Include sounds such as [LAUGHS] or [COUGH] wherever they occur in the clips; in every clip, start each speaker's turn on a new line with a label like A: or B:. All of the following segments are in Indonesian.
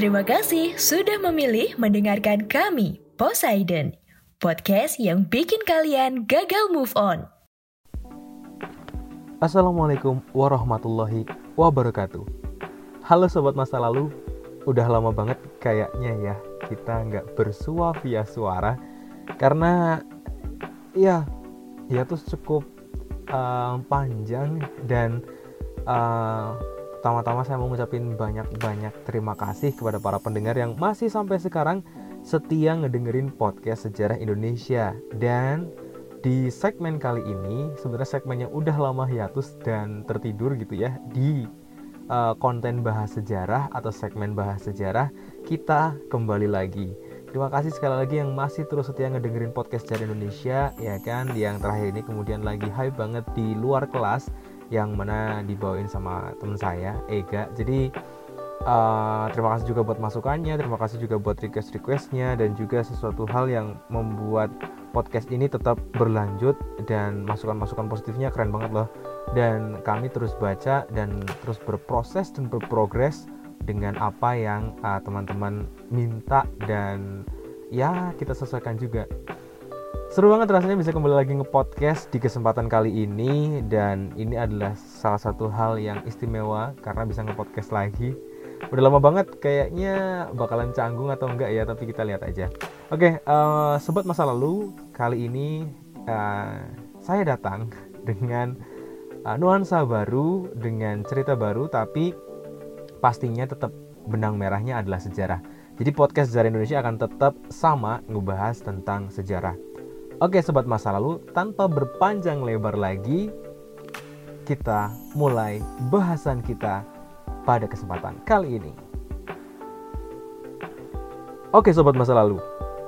A: Terima kasih sudah memilih mendengarkan kami, Poseidon, podcast yang bikin kalian gagal move on.
B: Assalamualaikum warahmatullahi wabarakatuh. Halo sobat masa lalu, udah lama banget kayaknya ya kita nggak bersua via suara karena ya ya tuh cukup uh, panjang dan uh, pertama-tama saya mau ngucapin banyak-banyak terima kasih kepada para pendengar yang masih sampai sekarang setia ngedengerin podcast sejarah Indonesia. Dan di segmen kali ini sebenarnya segmen yang udah lama hiatus dan tertidur gitu ya di uh, konten bahas sejarah atau segmen bahas sejarah kita kembali lagi. Terima kasih sekali lagi yang masih terus setia ngedengerin podcast sejarah Indonesia ya kan? Yang terakhir ini kemudian lagi hype banget di luar kelas yang mana dibawain sama temen saya Ega. Jadi uh, terima kasih juga buat masukannya terima kasih juga buat request requestnya dan juga sesuatu hal yang membuat podcast ini tetap berlanjut dan masukan-masukan positifnya keren banget loh. Dan kami terus baca dan terus berproses dan berprogres dengan apa yang uh, teman-teman minta dan ya kita sesuaikan juga Seru banget rasanya bisa kembali lagi nge-podcast di kesempatan kali ini dan ini adalah salah satu hal yang istimewa karena bisa nge-podcast lagi. Udah lama banget kayaknya bakalan canggung atau enggak ya tapi kita lihat aja. Oke, uh, sobat masa lalu kali ini uh, saya datang [LAUGHS] dengan uh, nuansa baru dengan cerita baru tapi pastinya tetap benang merahnya adalah sejarah. Jadi podcast sejarah Indonesia akan tetap sama ngebahas tentang sejarah. Oke sobat masa lalu, tanpa berpanjang lebar lagi, kita mulai bahasan kita pada kesempatan kali ini. Oke sobat masa lalu,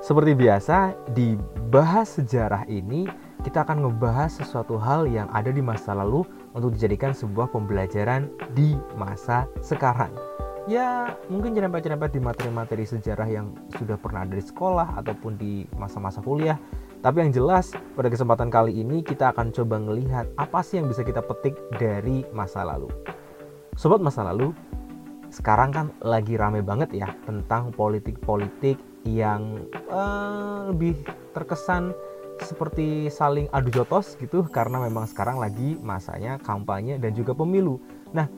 B: seperti biasa di bahas sejarah ini kita akan ngebahas sesuatu hal yang ada di masa lalu untuk dijadikan sebuah pembelajaran di masa sekarang. Ya, mungkin nyerempet-nyerempet di materi-materi sejarah yang sudah pernah ada di sekolah ataupun di masa-masa kuliah tapi yang jelas pada kesempatan kali ini kita akan coba melihat apa sih yang bisa kita petik dari masa lalu. Sobat masa lalu, sekarang kan lagi rame banget ya tentang politik-politik yang uh, lebih terkesan seperti saling adu jotos gitu karena memang sekarang lagi masanya kampanye dan juga pemilu. Nah,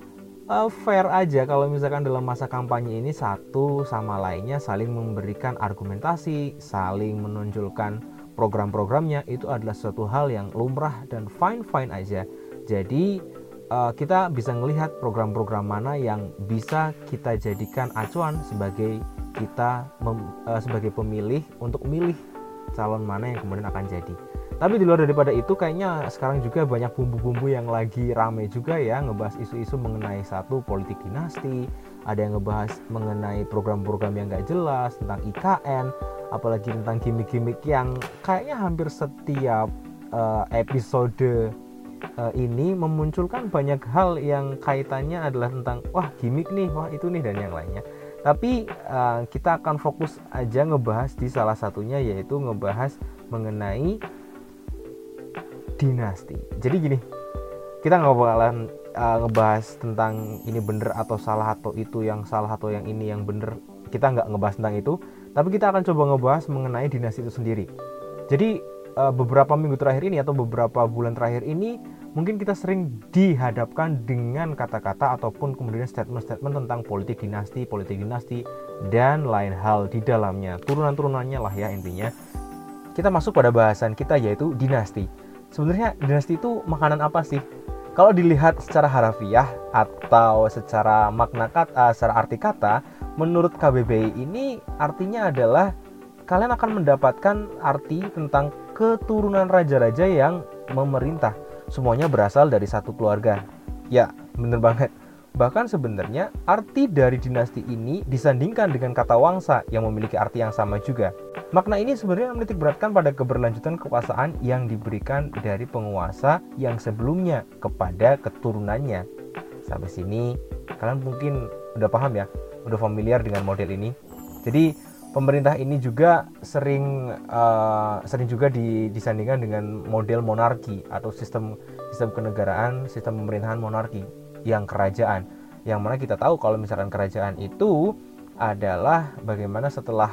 B: uh, fair aja kalau misalkan dalam masa kampanye ini satu sama lainnya saling memberikan argumentasi, saling menonjolkan program-programnya itu adalah suatu hal yang lumrah dan fine-fine aja. Jadi uh, kita bisa melihat program-program mana yang bisa kita jadikan acuan sebagai kita mem, uh, sebagai pemilih untuk milih calon mana yang kemudian akan jadi. Tapi di luar daripada itu kayaknya sekarang juga banyak bumbu-bumbu yang lagi rame juga ya ngebahas isu-isu mengenai satu politik dinasti, ada yang ngebahas mengenai program-program yang gak jelas tentang IKN, apalagi tentang gimmick-gimmick yang kayaknya hampir setiap uh, episode uh, ini memunculkan banyak hal yang kaitannya adalah tentang wah gimmick nih, wah itu nih dan yang lainnya. Tapi uh, kita akan fokus aja ngebahas di salah satunya yaitu ngebahas mengenai dinasti. Jadi gini, kita nggak bakalan uh, ngebahas tentang ini bener atau salah atau itu yang salah atau yang ini yang bener. Kita nggak ngebahas tentang itu, tapi kita akan coba ngebahas mengenai dinasti itu sendiri. Jadi uh, beberapa minggu terakhir ini atau beberapa bulan terakhir ini mungkin kita sering dihadapkan dengan kata-kata ataupun kemudian statement-statement tentang politik dinasti, politik dinasti dan lain hal di dalamnya. Turunan-turunannya lah ya intinya. Kita masuk pada bahasan kita yaitu dinasti sebenarnya dinasti itu makanan apa sih? Kalau dilihat secara harafiah atau secara makna kata, secara arti kata, menurut KBBI ini artinya adalah kalian akan mendapatkan arti tentang keturunan raja-raja yang memerintah. Semuanya berasal dari satu keluarga. Ya, bener banget. Bahkan sebenarnya arti dari dinasti ini disandingkan dengan kata wangsa yang memiliki arti yang sama juga. Makna ini sebenarnya menitik beratkan pada keberlanjutan kekuasaan yang diberikan dari penguasa yang sebelumnya kepada keturunannya. Sampai sini kalian mungkin udah paham ya, udah familiar dengan model ini. Jadi pemerintah ini juga sering uh, sering juga disandingkan dengan model monarki atau sistem sistem kenegaraan, sistem pemerintahan monarki yang kerajaan yang mana kita tahu kalau misalkan kerajaan itu adalah bagaimana setelah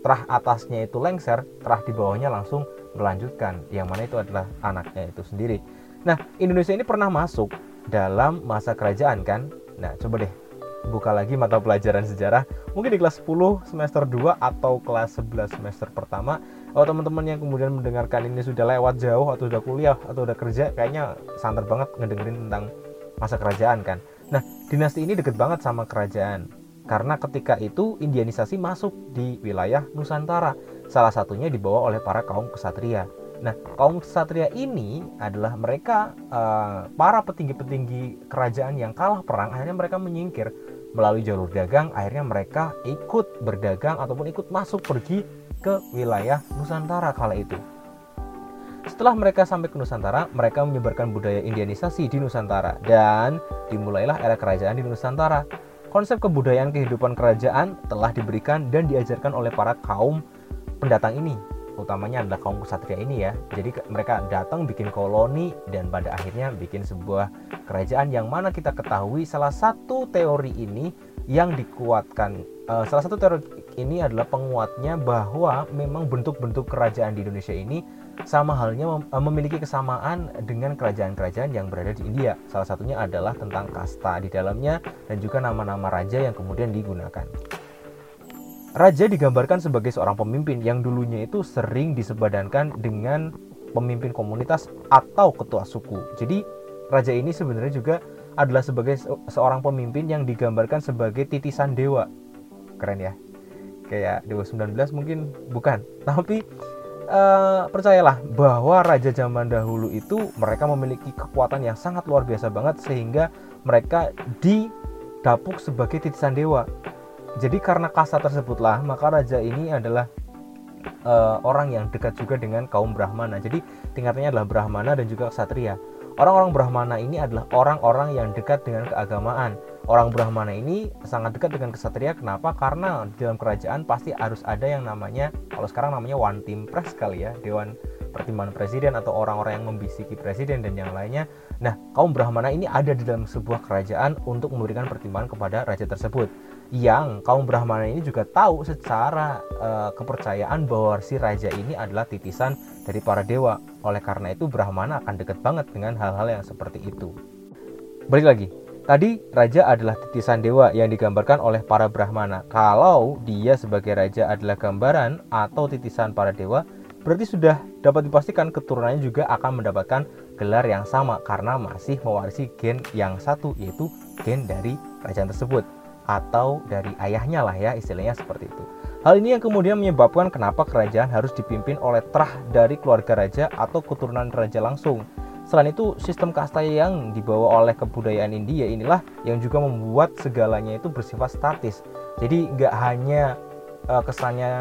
B: terah atasnya itu lengser, terah di bawahnya langsung melanjutkan, yang mana itu adalah anaknya itu sendiri. Nah, Indonesia ini pernah masuk dalam masa kerajaan kan? Nah, coba deh buka lagi mata pelajaran sejarah mungkin di kelas 10 semester 2 atau kelas 11 semester pertama kalau teman-teman yang kemudian mendengarkan ini sudah lewat jauh atau sudah kuliah atau sudah kerja kayaknya santer banget ngedengerin tentang masa kerajaan kan nah dinasti ini deket banget sama kerajaan karena ketika itu Indianisasi masuk di wilayah Nusantara salah satunya dibawa oleh para kaum kesatria Nah, kaum ksatria ini adalah mereka uh, para petinggi-petinggi kerajaan yang kalah perang, akhirnya mereka menyingkir melalui jalur dagang, akhirnya mereka ikut berdagang ataupun ikut masuk pergi ke wilayah Nusantara kala itu. Setelah mereka sampai ke Nusantara, mereka menyebarkan budaya Indianisasi di Nusantara dan dimulailah era kerajaan di Nusantara. Konsep kebudayaan kehidupan kerajaan telah diberikan dan diajarkan oleh para kaum pendatang ini utamanya adalah kaum ksatria ini ya. Jadi mereka datang bikin koloni dan pada akhirnya bikin sebuah kerajaan yang mana kita ketahui salah satu teori ini yang dikuatkan uh, salah satu teori ini adalah penguatnya bahwa memang bentuk-bentuk kerajaan di Indonesia ini sama halnya mem eh, memiliki kesamaan dengan kerajaan-kerajaan yang berada di India. Salah satunya adalah tentang kasta di dalamnya dan juga nama-nama raja yang kemudian digunakan. Raja digambarkan sebagai seorang pemimpin yang dulunya itu sering disebadankan dengan pemimpin komunitas atau ketua suku. Jadi raja ini sebenarnya juga adalah sebagai seorang pemimpin yang digambarkan sebagai titisan dewa. Keren ya. Kayak Dewa 19 mungkin bukan, tapi uh, percayalah bahwa raja zaman dahulu itu mereka memiliki kekuatan yang sangat luar biasa banget sehingga mereka didapuk sebagai titisan dewa jadi karena kasta tersebutlah maka raja ini adalah uh, orang yang dekat juga dengan kaum Brahmana. Jadi tingkatannya adalah Brahmana dan juga Ksatria. Orang-orang Brahmana ini adalah orang-orang yang dekat dengan keagamaan. Orang Brahmana ini sangat dekat dengan Ksatria. Kenapa? Karena di dalam kerajaan pasti harus ada yang namanya, kalau sekarang namanya one team press kali ya, Dewan pertimbangan presiden atau orang-orang yang membisiki presiden dan yang lainnya. Nah, kaum Brahmana ini ada di dalam sebuah kerajaan untuk memberikan pertimbangan kepada raja tersebut yang kaum Brahmana ini juga tahu secara uh, kepercayaan bahwa si raja ini adalah titisan dari para dewa. Oleh karena itu Brahmana akan dekat banget dengan hal-hal yang seperti itu. Balik lagi, tadi raja adalah titisan dewa yang digambarkan oleh para Brahmana. Kalau dia sebagai raja adalah gambaran atau titisan para dewa, berarti sudah dapat dipastikan keturunannya juga akan mendapatkan gelar yang sama karena masih mewarisi gen yang satu yaitu gen dari kerajaan tersebut atau dari ayahnya lah ya istilahnya seperti itu. Hal ini yang kemudian menyebabkan kenapa kerajaan harus dipimpin oleh terah dari keluarga raja atau keturunan raja langsung. Selain itu, sistem kasta yang dibawa oleh kebudayaan India inilah yang juga membuat segalanya itu bersifat statis. Jadi nggak hanya uh, kesannya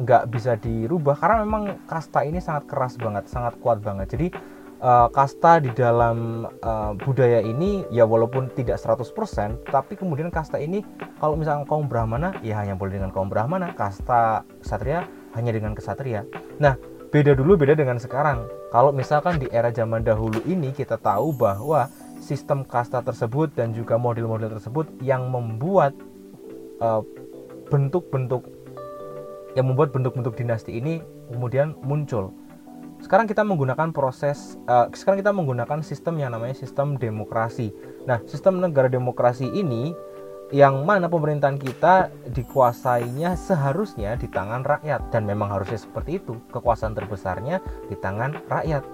B: nggak bisa dirubah karena memang kasta ini sangat keras banget, sangat kuat banget. Jadi uh, kasta di dalam uh, budaya ini ya walaupun tidak 100% tapi kemudian kasta ini kalau misalnya kaum Brahmana ya hanya boleh dengan kaum Brahmana kasta Satria hanya dengan kesatria nah beda dulu beda dengan sekarang. Kalau misalkan di era zaman dahulu ini kita tahu bahwa sistem kasta tersebut dan juga model-model tersebut yang membuat uh, bentuk-bentuk uh, yang membuat bentuk-bentuk dinasti ini kemudian muncul. Sekarang kita menggunakan proses uh, sekarang kita menggunakan sistem yang namanya sistem demokrasi. Nah sistem negara demokrasi ini yang mana pemerintahan kita dikuasainya seharusnya di tangan rakyat. Dan memang harusnya seperti itu. Kekuasaan terbesarnya di tangan rakyat.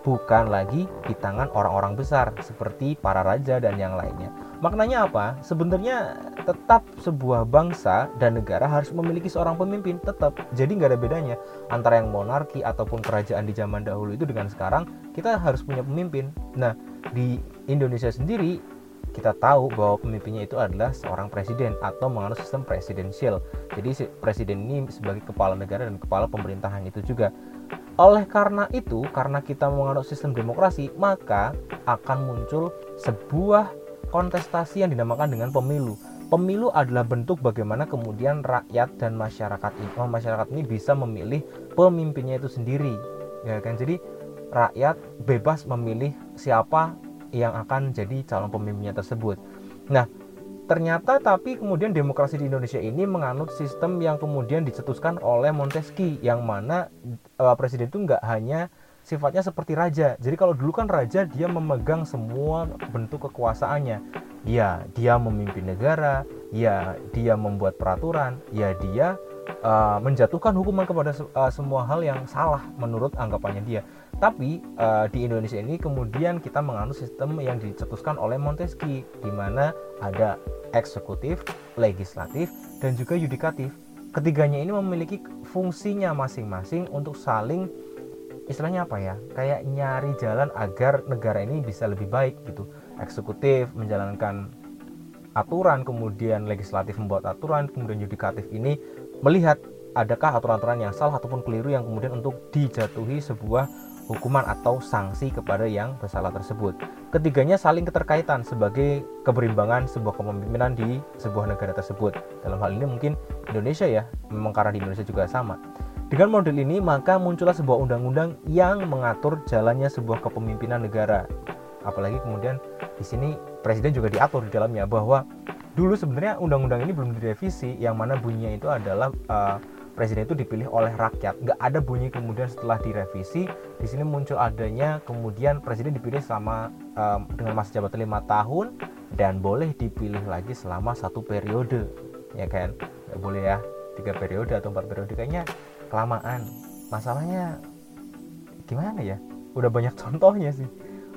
B: Bukan lagi di tangan orang-orang besar seperti para raja dan yang lainnya. Maknanya apa? Sebenarnya tetap sebuah bangsa dan negara harus memiliki seorang pemimpin tetap. Jadi nggak ada bedanya antara yang monarki ataupun kerajaan di zaman dahulu itu dengan sekarang kita harus punya pemimpin. Nah di Indonesia sendiri kita tahu bahwa pemimpinnya itu adalah seorang presiden atau menganut sistem presidensial. Jadi si presiden ini sebagai kepala negara dan kepala pemerintahan itu juga. Oleh karena itu karena kita menganut sistem demokrasi maka akan muncul sebuah kontestasi yang dinamakan dengan pemilu. Pemilu adalah bentuk bagaimana kemudian rakyat dan masyarakat ini oh, masyarakat ini bisa memilih pemimpinnya itu sendiri. Ya kan? Jadi rakyat bebas memilih siapa yang akan jadi calon pemimpinnya tersebut. Nah ternyata tapi kemudian demokrasi di Indonesia ini menganut sistem yang kemudian dicetuskan oleh Montesquieu yang mana uh, presiden itu nggak hanya sifatnya seperti raja. Jadi kalau dulu kan raja dia memegang semua bentuk kekuasaannya. Ya dia memimpin negara ya dia membuat peraturan ya dia uh, menjatuhkan hukuman kepada uh, semua hal yang salah menurut anggapannya dia tapi uh, di Indonesia ini kemudian kita menganut sistem yang dicetuskan oleh Montesquieu di mana ada eksekutif, legislatif, dan juga yudikatif. Ketiganya ini memiliki fungsinya masing-masing untuk saling istilahnya apa ya? Kayak nyari jalan agar negara ini bisa lebih baik gitu. Eksekutif menjalankan aturan, kemudian legislatif membuat aturan, kemudian yudikatif ini melihat adakah aturan-aturan yang salah ataupun keliru yang kemudian untuk dijatuhi sebuah hukuman atau sanksi kepada yang bersalah tersebut. Ketiganya saling keterkaitan sebagai keberimbangan sebuah kepemimpinan di sebuah negara tersebut. Dalam hal ini mungkin Indonesia ya, memang karena di Indonesia juga sama. Dengan model ini maka muncullah sebuah undang-undang yang mengatur jalannya sebuah kepemimpinan negara. Apalagi kemudian di sini presiden juga diatur di dalamnya bahwa dulu sebenarnya undang-undang ini belum direvisi yang mana bunyinya itu adalah uh, presiden itu dipilih oleh rakyat. Nggak ada bunyi kemudian setelah direvisi di sini muncul adanya kemudian presiden dipilih selama um, dengan masa jabatan lima tahun dan boleh dipilih lagi selama satu periode ya kan? Nggak boleh ya tiga periode atau empat periode kayaknya kelamaan. Masalahnya gimana ya? Udah banyak [LAUGHS] contohnya sih.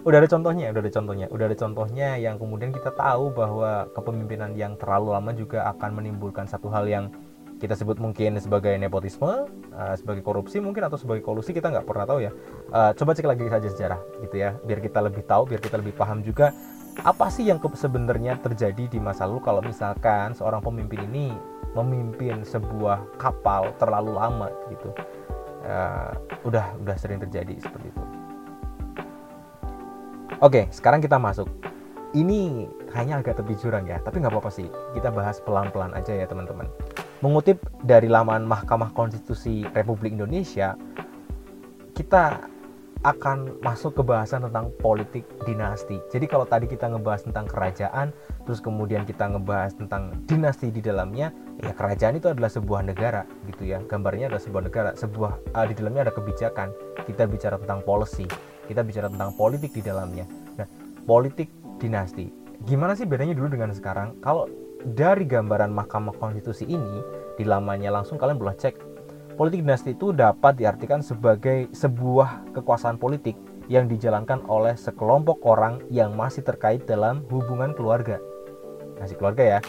B: Udah ada contohnya udah ada contohnya. Udah ada contohnya yang kemudian kita tahu bahwa kepemimpinan yang terlalu lama juga akan menimbulkan satu hal yang kita sebut mungkin sebagai nepotisme, uh, sebagai korupsi mungkin atau sebagai kolusi kita nggak pernah tahu ya. Uh, coba cek lagi saja sejarah gitu ya, biar kita lebih tahu, biar kita lebih paham juga apa sih yang sebenarnya terjadi di masa lalu kalau misalkan seorang pemimpin ini memimpin sebuah kapal terlalu lama gitu. Uh, udah udah sering terjadi seperti itu. Oke, sekarang kita masuk. Ini hanya agak tepi jurang ya, tapi nggak apa-apa sih. Kita bahas pelan-pelan aja ya teman-teman. Mengutip dari laman Mahkamah Konstitusi Republik Indonesia, kita akan masuk ke bahasan tentang politik dinasti. Jadi kalau tadi kita ngebahas tentang kerajaan, terus kemudian kita ngebahas tentang dinasti di dalamnya, ya kerajaan itu adalah sebuah negara gitu ya. Gambarnya adalah sebuah negara, sebuah uh, di dalamnya ada kebijakan. Kita bicara tentang policy, kita bicara tentang politik di dalamnya. Nah, politik dinasti. Gimana sih bedanya dulu dengan sekarang? Kalau dari gambaran Mahkamah Konstitusi ini di lamanya langsung kalian boleh cek politik dinasti itu dapat diartikan sebagai sebuah kekuasaan politik yang dijalankan oleh sekelompok orang yang masih terkait dalam hubungan keluarga. Masih keluarga ya.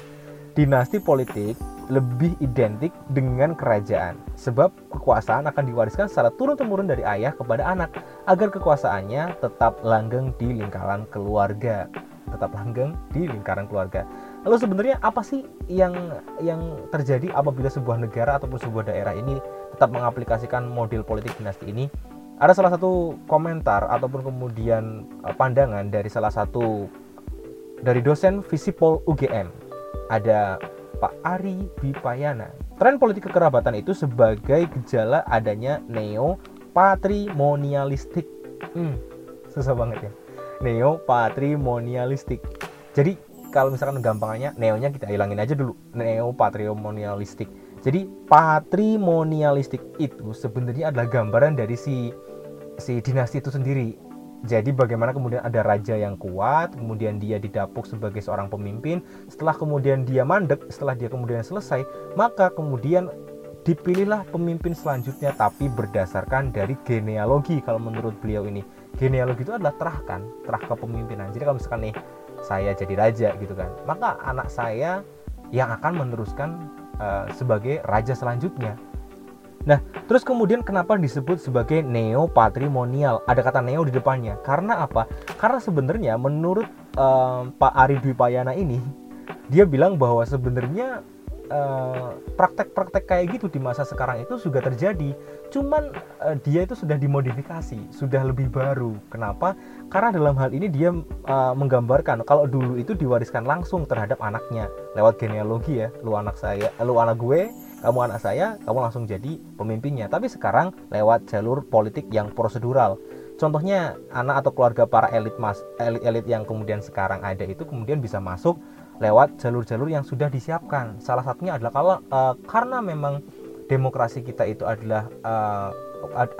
B: Dinasti politik lebih identik dengan kerajaan sebab kekuasaan akan diwariskan secara turun-temurun dari ayah kepada anak agar kekuasaannya tetap langgeng di lingkaran keluarga tetap langgeng di lingkaran keluarga Lalu sebenarnya apa sih yang yang terjadi apabila sebuah negara ataupun sebuah daerah ini tetap mengaplikasikan model politik dinasti ini? Ada salah satu komentar ataupun kemudian eh, pandangan dari salah satu dari dosen Visipol UGM. Ada Pak Ari Bipayana. Tren politik kekerabatan itu sebagai gejala adanya neo patrimonialistik. Hmm, susah banget ya. Neo patrimonialistik. Jadi kalau misalkan gampangannya neonya kita hilangin aja dulu. Neo patrimonialistik. Jadi patrimonialistik itu sebenarnya adalah gambaran dari si si dinasti itu sendiri. Jadi bagaimana kemudian ada raja yang kuat kemudian dia didapuk sebagai seorang pemimpin setelah kemudian dia mandek setelah dia kemudian selesai maka kemudian dipilihlah pemimpin selanjutnya tapi berdasarkan dari genealogi. Kalau menurut beliau ini genealogi itu adalah terah kan terah kepemimpinan. Jadi kalau misalkan nih saya jadi raja gitu kan maka anak saya yang akan meneruskan uh, sebagai raja selanjutnya Nah, terus kemudian kenapa disebut sebagai neo patrimonial? Ada kata neo di depannya. Karena apa? Karena sebenarnya menurut uh, Pak Ari Dwi Payana ini, dia bilang bahwa sebenarnya praktek-praktek uh, kayak gitu di masa sekarang itu juga terjadi. Cuman uh, dia itu sudah dimodifikasi sudah lebih baru. Kenapa? Karena dalam hal ini dia uh, menggambarkan kalau dulu itu diwariskan langsung terhadap anaknya. Lewat genealogi ya lu anak saya lu anak gue kamu anak saya kamu langsung jadi pemimpinnya. Tapi sekarang lewat jalur politik yang prosedural. Contohnya anak atau keluarga para elit mas elit elit yang kemudian sekarang ada itu kemudian bisa masuk lewat jalur-jalur yang sudah disiapkan salah satunya adalah kalau uh, karena memang demokrasi kita itu adalah uh,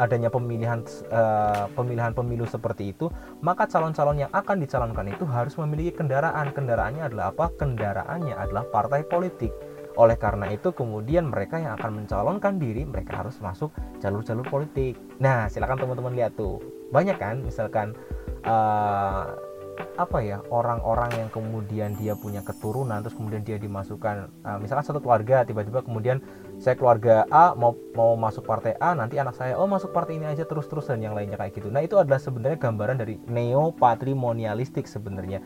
B: adanya pemilihan uh, pemilihan pemilu seperti itu, maka calon-calon yang akan dicalonkan itu harus memiliki kendaraan. Kendaraannya adalah apa? Kendaraannya adalah partai politik. Oleh karena itu kemudian mereka yang akan mencalonkan diri mereka harus masuk jalur-jalur politik. Nah, silakan teman-teman lihat tuh. Banyak kan misalkan uh, apa ya orang-orang yang kemudian dia punya keturunan terus kemudian dia dimasukkan uh, misalkan satu keluarga tiba-tiba kemudian saya keluarga A mau mau masuk partai A nanti anak saya oh masuk partai ini aja terus-terus dan yang lainnya kayak gitu. Nah itu adalah sebenarnya gambaran dari neo patrimonialistik sebenarnya.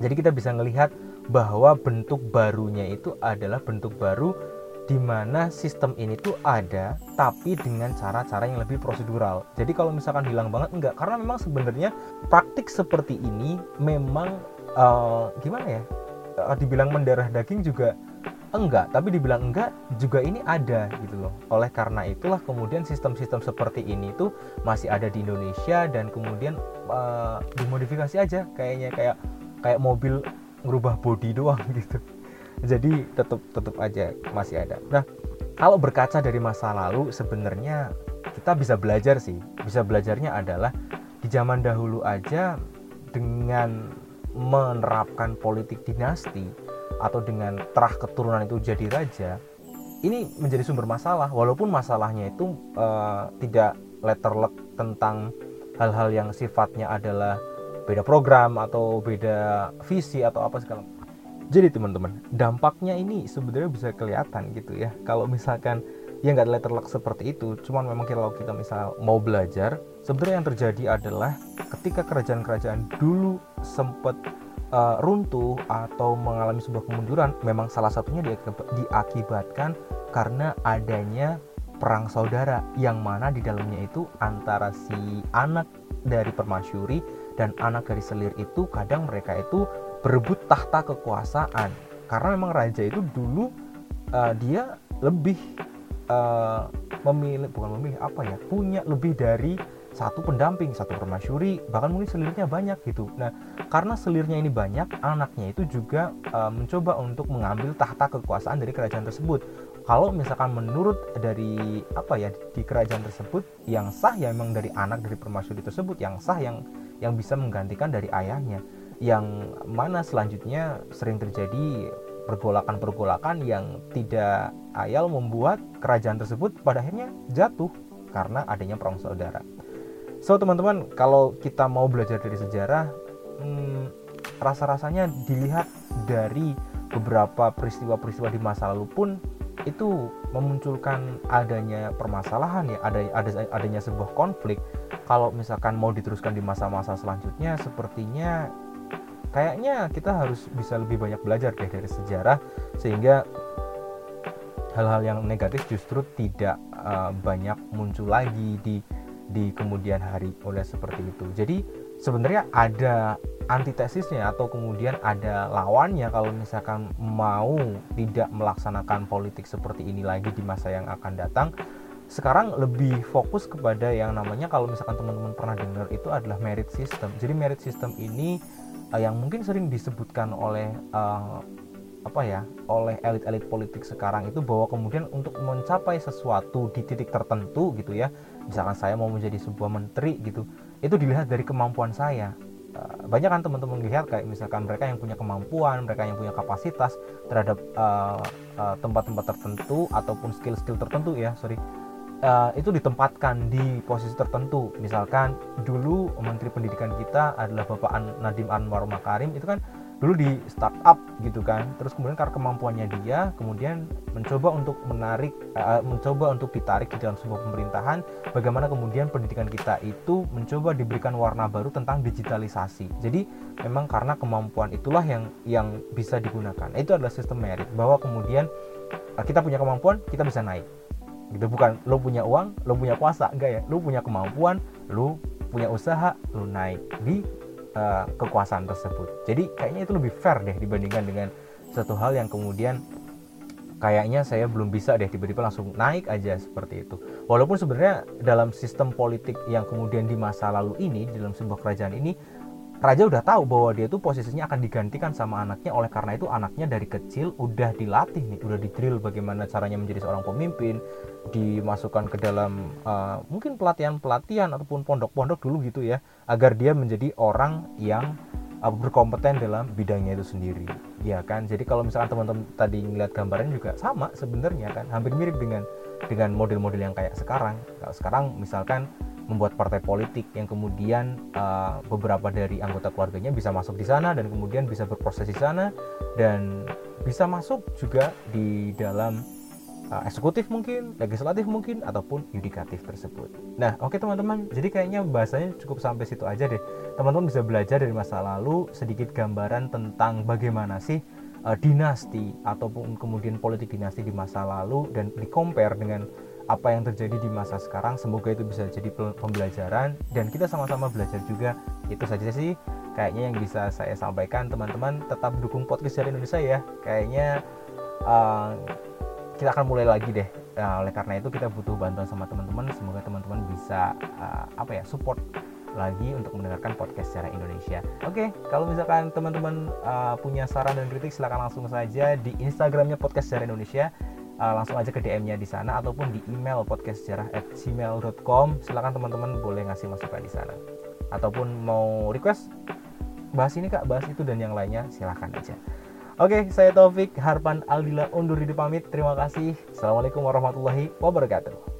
B: Jadi kita bisa melihat bahwa bentuk barunya itu adalah bentuk baru di mana sistem ini tuh ada tapi dengan cara-cara yang lebih prosedural. Jadi kalau misalkan hilang banget enggak karena memang sebenarnya praktik seperti ini memang uh, gimana ya? Uh, dibilang mendarah daging juga enggak, tapi dibilang enggak juga ini ada gitu loh. Oleh karena itulah kemudian sistem-sistem seperti ini tuh masih ada di Indonesia dan kemudian uh, dimodifikasi aja kayaknya kayak kayak mobil ngerubah body doang [LAUGHS] gitu jadi tetap tetap aja masih ada. Nah kalau berkaca dari masa lalu sebenarnya kita bisa belajar sih. Bisa belajarnya adalah di zaman dahulu aja dengan menerapkan politik dinasti atau dengan terah keturunan itu jadi raja ini menjadi sumber masalah. Walaupun masalahnya itu uh, tidak letterlek tentang hal-hal yang sifatnya adalah beda program atau beda visi atau apa segala jadi teman-teman, dampaknya ini sebenarnya bisa kelihatan gitu ya. Kalau misalkan ya nggak letterlock seperti itu, cuman memang kalau kita misal mau belajar, sebenarnya yang terjadi adalah ketika kerajaan-kerajaan dulu sempat uh, runtuh atau mengalami sebuah kemunduran, memang salah satunya diakibatkan karena adanya perang saudara yang mana di dalamnya itu antara si anak dari permasyuri dan anak dari selir itu kadang mereka itu berebut tahta kekuasaan. Karena memang raja itu dulu uh, dia lebih uh, memilih bukan memilih apa ya punya lebih dari satu pendamping satu permasyuri bahkan mungkin selirnya banyak gitu. Nah karena selirnya ini banyak anaknya itu juga uh, mencoba untuk mengambil tahta kekuasaan dari kerajaan tersebut. Kalau misalkan menurut dari apa ya di kerajaan tersebut yang sah ya memang dari anak dari permasyuri tersebut yang sah yang yang bisa menggantikan dari ayahnya yang mana selanjutnya sering terjadi pergolakan-pergolakan yang tidak ayal membuat kerajaan tersebut pada akhirnya jatuh karena adanya perang saudara. So teman-teman, kalau kita mau belajar dari sejarah, hmm, rasa-rasanya dilihat dari beberapa peristiwa-peristiwa di masa lalu pun itu memunculkan adanya permasalahan ya, ada ada adanya sebuah konflik. Kalau misalkan mau diteruskan di masa-masa selanjutnya, sepertinya kayaknya kita harus bisa lebih banyak belajar deh dari sejarah sehingga hal-hal yang negatif justru tidak uh, banyak muncul lagi di di kemudian hari oleh seperti itu. Jadi sebenarnya ada antitesisnya atau kemudian ada lawannya kalau misalkan mau tidak melaksanakan politik seperti ini lagi di masa yang akan datang. Sekarang lebih fokus kepada yang namanya kalau misalkan teman-teman pernah dengar itu adalah merit system. Jadi merit system ini uh, yang mungkin sering disebutkan oleh uh, apa ya oleh elit-elit politik sekarang itu bahwa kemudian untuk mencapai sesuatu di titik tertentu gitu ya misalkan saya mau menjadi sebuah menteri gitu itu dilihat dari kemampuan saya. Uh, banyak kan teman-teman lihat kayak misalkan mereka yang punya kemampuan mereka yang punya kapasitas terhadap tempat-tempat uh, uh, tertentu ataupun skill-skill tertentu ya sorry uh, itu ditempatkan di posisi tertentu. Misalkan dulu Menteri Pendidikan kita adalah Bapak Nadiem Anwar Makarim itu kan dulu di startup gitu kan. Terus kemudian karena kemampuannya dia, kemudian mencoba untuk menarik, uh, mencoba untuk ditarik di dalam sebuah pemerintahan. Bagaimana kemudian pendidikan kita itu mencoba diberikan warna baru tentang digitalisasi. Jadi memang karena kemampuan itulah yang yang bisa digunakan. Itu adalah sistem merit bahwa kemudian uh, kita punya kemampuan, kita bisa naik gitu. Bukan lo punya uang lo punya kuasa. Enggak ya. Lo punya kemampuan lo punya usaha lo naik di uh, kekuasaan tersebut. Jadi kayaknya itu lebih fair deh dibandingkan dengan satu hal yang kemudian kayaknya saya belum bisa deh tiba-tiba langsung naik aja seperti itu. Walaupun sebenarnya dalam sistem politik yang kemudian di masa lalu ini dalam sebuah kerajaan ini raja udah tahu bahwa dia itu posisinya akan digantikan sama anaknya. Oleh karena itu anaknya dari kecil udah dilatih nih udah di drill bagaimana caranya menjadi seorang pemimpin dimasukkan ke dalam uh, mungkin pelatihan-pelatihan ataupun pondok-pondok dulu gitu ya agar dia menjadi orang yang uh, berkompeten dalam bidangnya itu sendiri. Ya kan? Jadi kalau misalkan teman-teman tadi ngeliat gambaran juga sama sebenarnya kan? Hampir mirip dengan dengan model-model yang kayak sekarang. Kalau sekarang misalkan membuat partai politik yang kemudian uh, beberapa dari anggota keluarganya bisa masuk di sana dan kemudian bisa berproses di sana dan bisa masuk juga di dalam uh, eksekutif mungkin, legislatif mungkin ataupun yudikatif tersebut. Nah, oke okay, teman-teman, jadi kayaknya bahasanya cukup sampai situ aja deh. Teman-teman bisa belajar dari masa lalu sedikit gambaran tentang bagaimana sih uh, dinasti ataupun kemudian politik dinasti di masa lalu dan di compare dengan apa yang terjadi di masa sekarang semoga itu bisa jadi pembelajaran dan kita sama-sama belajar juga. Itu saja sih kayaknya yang bisa saya sampaikan. Teman-teman tetap dukung podcast dari Indonesia ya. Kayaknya uh, kita akan mulai lagi deh. Nah, oleh karena itu kita butuh bantuan sama teman-teman. Semoga teman-teman bisa uh, apa ya support lagi untuk mendengarkan podcast secara Indonesia. Oke, okay, kalau misalkan teman-teman uh, punya saran dan kritik silahkan langsung saja di Instagramnya podcast secara Indonesia uh, langsung aja ke DM-nya di sana ataupun di email podcastsejarah@gmail.com. Silakan teman-teman boleh ngasih masukan di sana. Ataupun mau request bahas ini Kak, bahas itu dan yang lainnya silahkan aja. Oke, saya Taufik Harpan Aldila undur diri pamit. Terima kasih. Assalamualaikum warahmatullahi wabarakatuh.